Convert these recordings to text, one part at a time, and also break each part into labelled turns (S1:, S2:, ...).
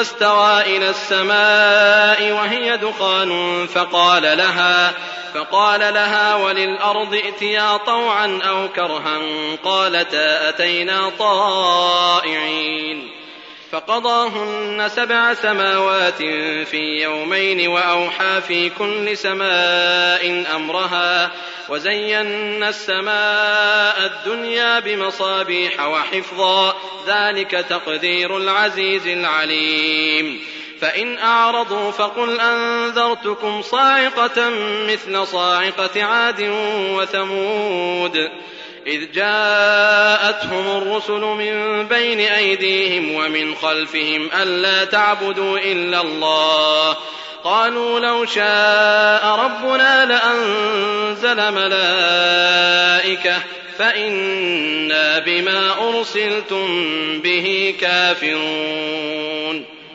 S1: استوى إلى السماء وهي دخان فقال لها فقال لها وللأرض ائتيا طوعا أو كرها قالتا أتينا طائعين. فقضاهن سبع سماوات في يومين وأوحى في كل سماء أمرها. وزينا السماء الدنيا بمصابيح وحفظا ذلك تقدير العزيز العليم. فإن أعرضوا فقل أنذرتكم صاعقة مثل صاعقة عاد وثمود. إذ جاءتهم الرسل من بين أيديهم ومن خلفهم ألا تعبدوا إلا الله. قالوا لو شاء ربنا لأنزل ملائكة فإنا بما أرسلتم به كافرون.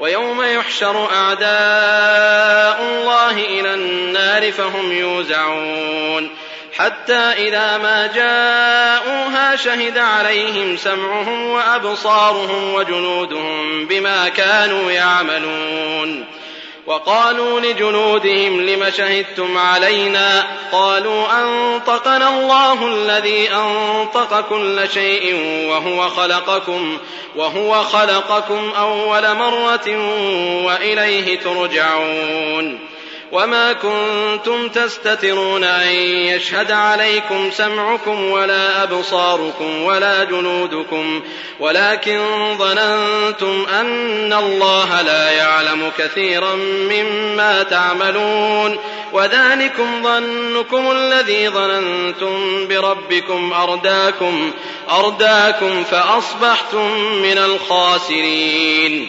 S1: ويوم يحشر أعداء الله إلى النار فهم يوزعون. حتى إذا ما جاءوها شهد عليهم سمعهم وأبصارهم وجنودهم بما كانوا يعملون. وقالوا لجنودهم لم شهدتم علينا قالوا أنطقنا الله الذي أنطق كل شيء وهو خلقكم وهو خلقكم أول مرة وإليه ترجعون وما كنتم تستترون أن يشهد عليكم سمعكم ولا أبصاركم ولا جنودكم ولكن ظننتم أن الله لا يعلم كثيرا مما تعملون وذلكم ظنكم الذي ظننتم بربكم أرداكم أرداكم فأصبحتم من الخاسرين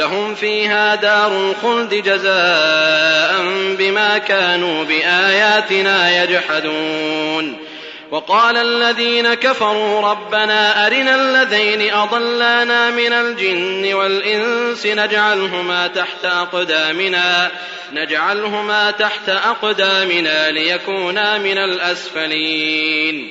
S1: لهم فيها دار الخلد جزاء بما كانوا بآياتنا يجحدون. وقال الذين كفروا ربنا أرنا الذين أضلانا من الجن والإنس نجعلهما تحت أقدامنا نجعلهما تحت أقدامنا ليكونا من الأسفلين.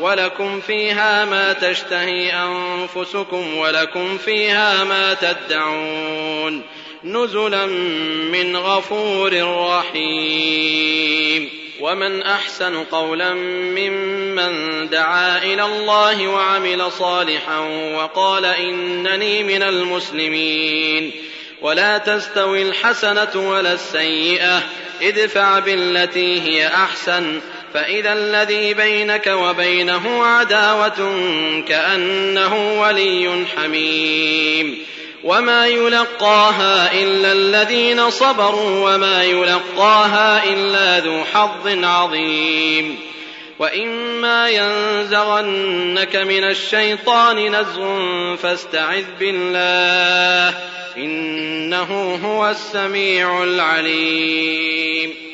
S1: ولكم فيها ما تشتهي أنفسكم ولكم فيها ما تدعون نزلا من غفور رحيم ومن أحسن قولا ممن دعا إلى الله وعمل صالحا وقال إنني من المسلمين ولا تستوي الحسنة ولا السيئة ادفع بالتي هي أحسن فإذا الذي بينك وبينه عداوة كأنه ولي حميم. وما يلقاها إلا الذين صبروا وما يلقاها إلا ذو حظ عظيم. وإما ينزغنك من الشيطان نزغ فاستعذ بالله إنه هو السميع العليم.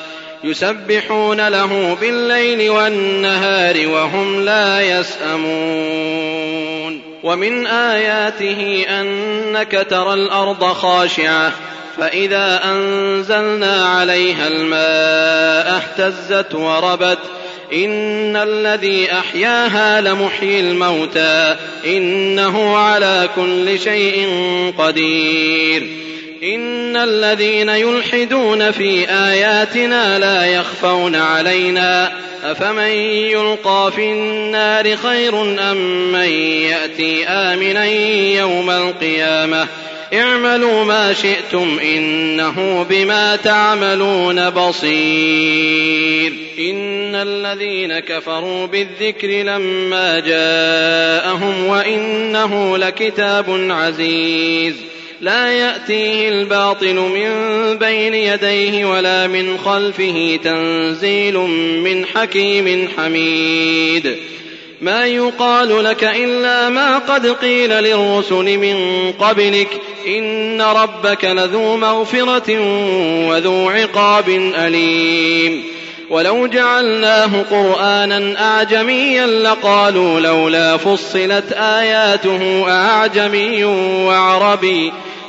S1: يسبحون له بالليل والنهار وهم لا يسأمون. ومن آياته أنك ترى الأرض خاشعة فإذا أنزلنا عليها الماء اهتزت وربت إن الذي أحياها لمحيي الموتى إنه على كل شيء قدير. إن الذين يلحدون في آياتنا لا يخفون علينا أفمن يلقى في النار خير أم من يأتي آمنا يوم القيامة اعملوا ما شئتم إنه بما تعملون بصير إن الذين كفروا بالذكر لما جاءهم وإنه لكتاب عزيز لا يأتيه الباطل من بين يديه ولا من خلفه تنزيل من حكيم حميد. ما يقال لك إلا ما قد قيل للرسل من قبلك. إن ربك لذو مغفرة وذو عقاب أليم. ولو جعلناه قرآنا أعجميا لقالوا لولا فصلت آياته أعجمي وعربي.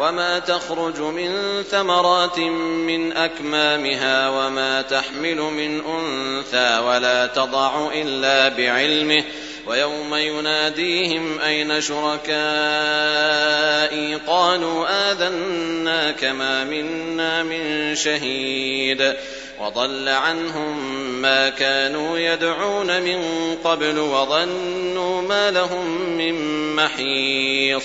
S1: وما تخرج من ثمرات من أكمامها وما تحمل من أنثى ولا تضع إلا بعلمه ويوم يناديهم أين شركائي قالوا آذنا كما منا من شهيد وضل عنهم ما كانوا يدعون من قبل وظنوا ما لهم من محيص